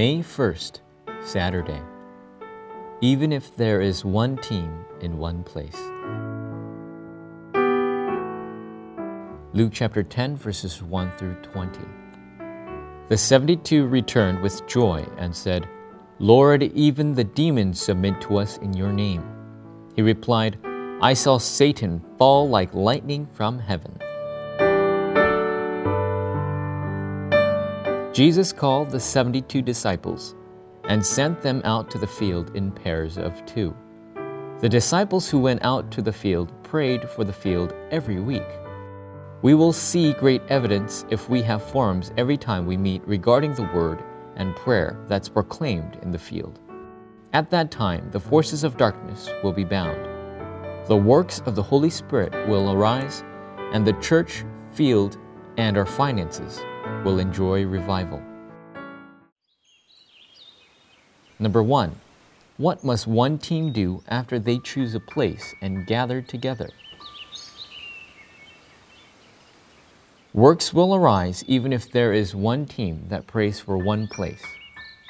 May 1st, Saturday. Even if there is one team in one place. Luke chapter 10, verses 1 through 20. The 72 returned with joy and said, Lord, even the demons submit to us in your name. He replied, I saw Satan fall like lightning from heaven. Jesus called the 72 disciples and sent them out to the field in pairs of two. The disciples who went out to the field prayed for the field every week. We will see great evidence if we have forums every time we meet regarding the word and prayer that's proclaimed in the field. At that time, the forces of darkness will be bound. The works of the Holy Spirit will arise, and the church, field, and our finances will enjoy revival. Number one, what must one team do after they choose a place and gather together? Works will arise even if there is one team that prays for one place.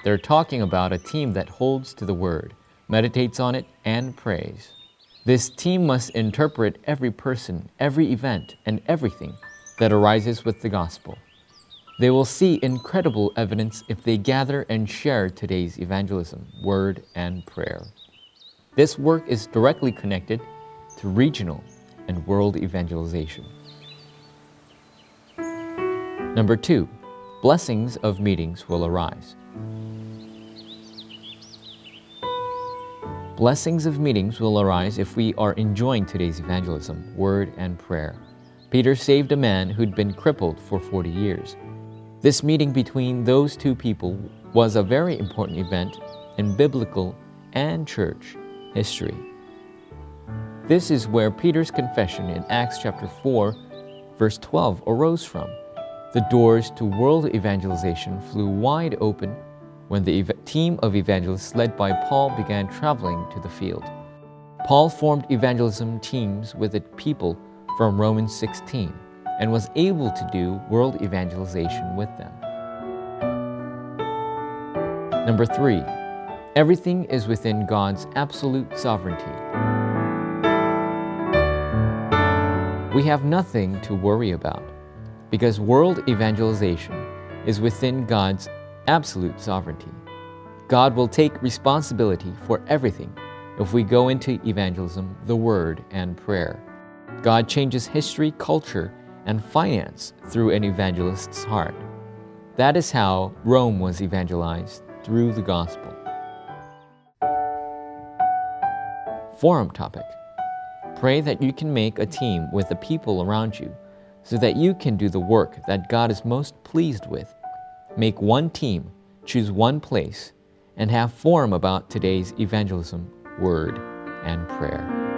They're talking about a team that holds to the word, meditates on it, and prays. This team must interpret every person, every event, and everything that arises with the gospel. They will see incredible evidence if they gather and share today's evangelism, word, and prayer. This work is directly connected to regional and world evangelization. Number two, blessings of meetings will arise. Blessings of meetings will arise if we are enjoying today's evangelism, word, and prayer. Peter saved a man who'd been crippled for 40 years. This meeting between those two people was a very important event in biblical and church history. This is where Peter's confession in Acts chapter 4, verse 12 arose from. The doors to world evangelization flew wide open when the ev- team of evangelists led by Paul began traveling to the field. Paul formed evangelism teams with the people from Romans 16 and was able to do world evangelization with them. Number three, everything is within God's absolute sovereignty. We have nothing to worry about because world evangelization is within God's absolute sovereignty. God will take responsibility for everything if we go into evangelism, the Word, and prayer. God changes history, culture, and finance through an evangelist's heart. That is how Rome was evangelized through the gospel. Forum topic Pray that you can make a team with the people around you so that you can do the work that God is most pleased with. Make one team, choose one place, and have forum about today's evangelism, word, and prayer.